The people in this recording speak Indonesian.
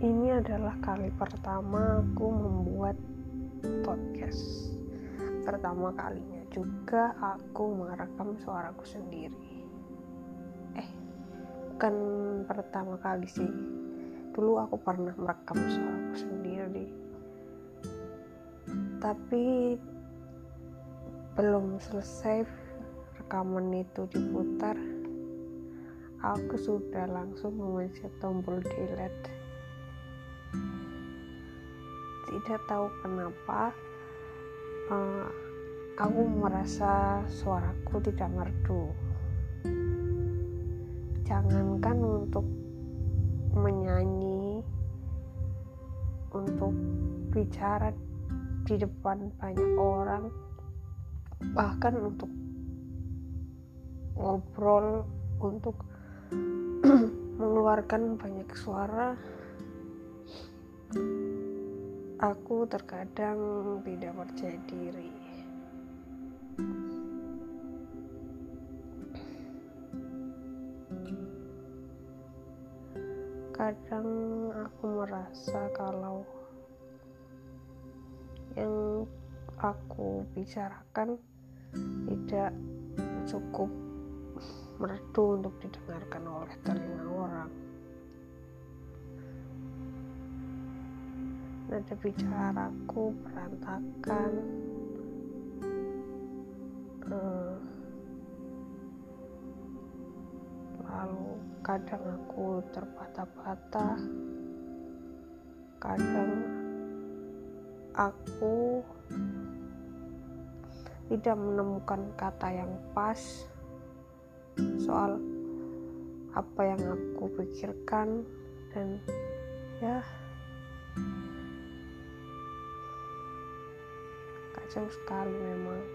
adalah kali pertama aku membuat podcast. Pertama kalinya juga aku merekam suaraku sendiri. Eh, bukan pertama kali sih. Dulu aku pernah merekam suaraku sendiri. Tapi belum selesai rekaman itu diputar aku sudah langsung memencet tombol delete tidak tahu kenapa uh, aku merasa suaraku tidak merdu. Jangankan untuk menyanyi untuk bicara di depan banyak orang bahkan untuk ngobrol untuk mengeluarkan banyak suara aku terkadang tidak percaya diri. Kadang aku merasa kalau yang aku bicarakan tidak cukup merdu untuk didengarkan oleh telinga Nada bicaraku berantakan, eh, lalu kadang aku terpatah-patah, kadang aku tidak menemukan kata yang pas soal apa yang aku pikirkan. Dan ya seus caros, minha irmã.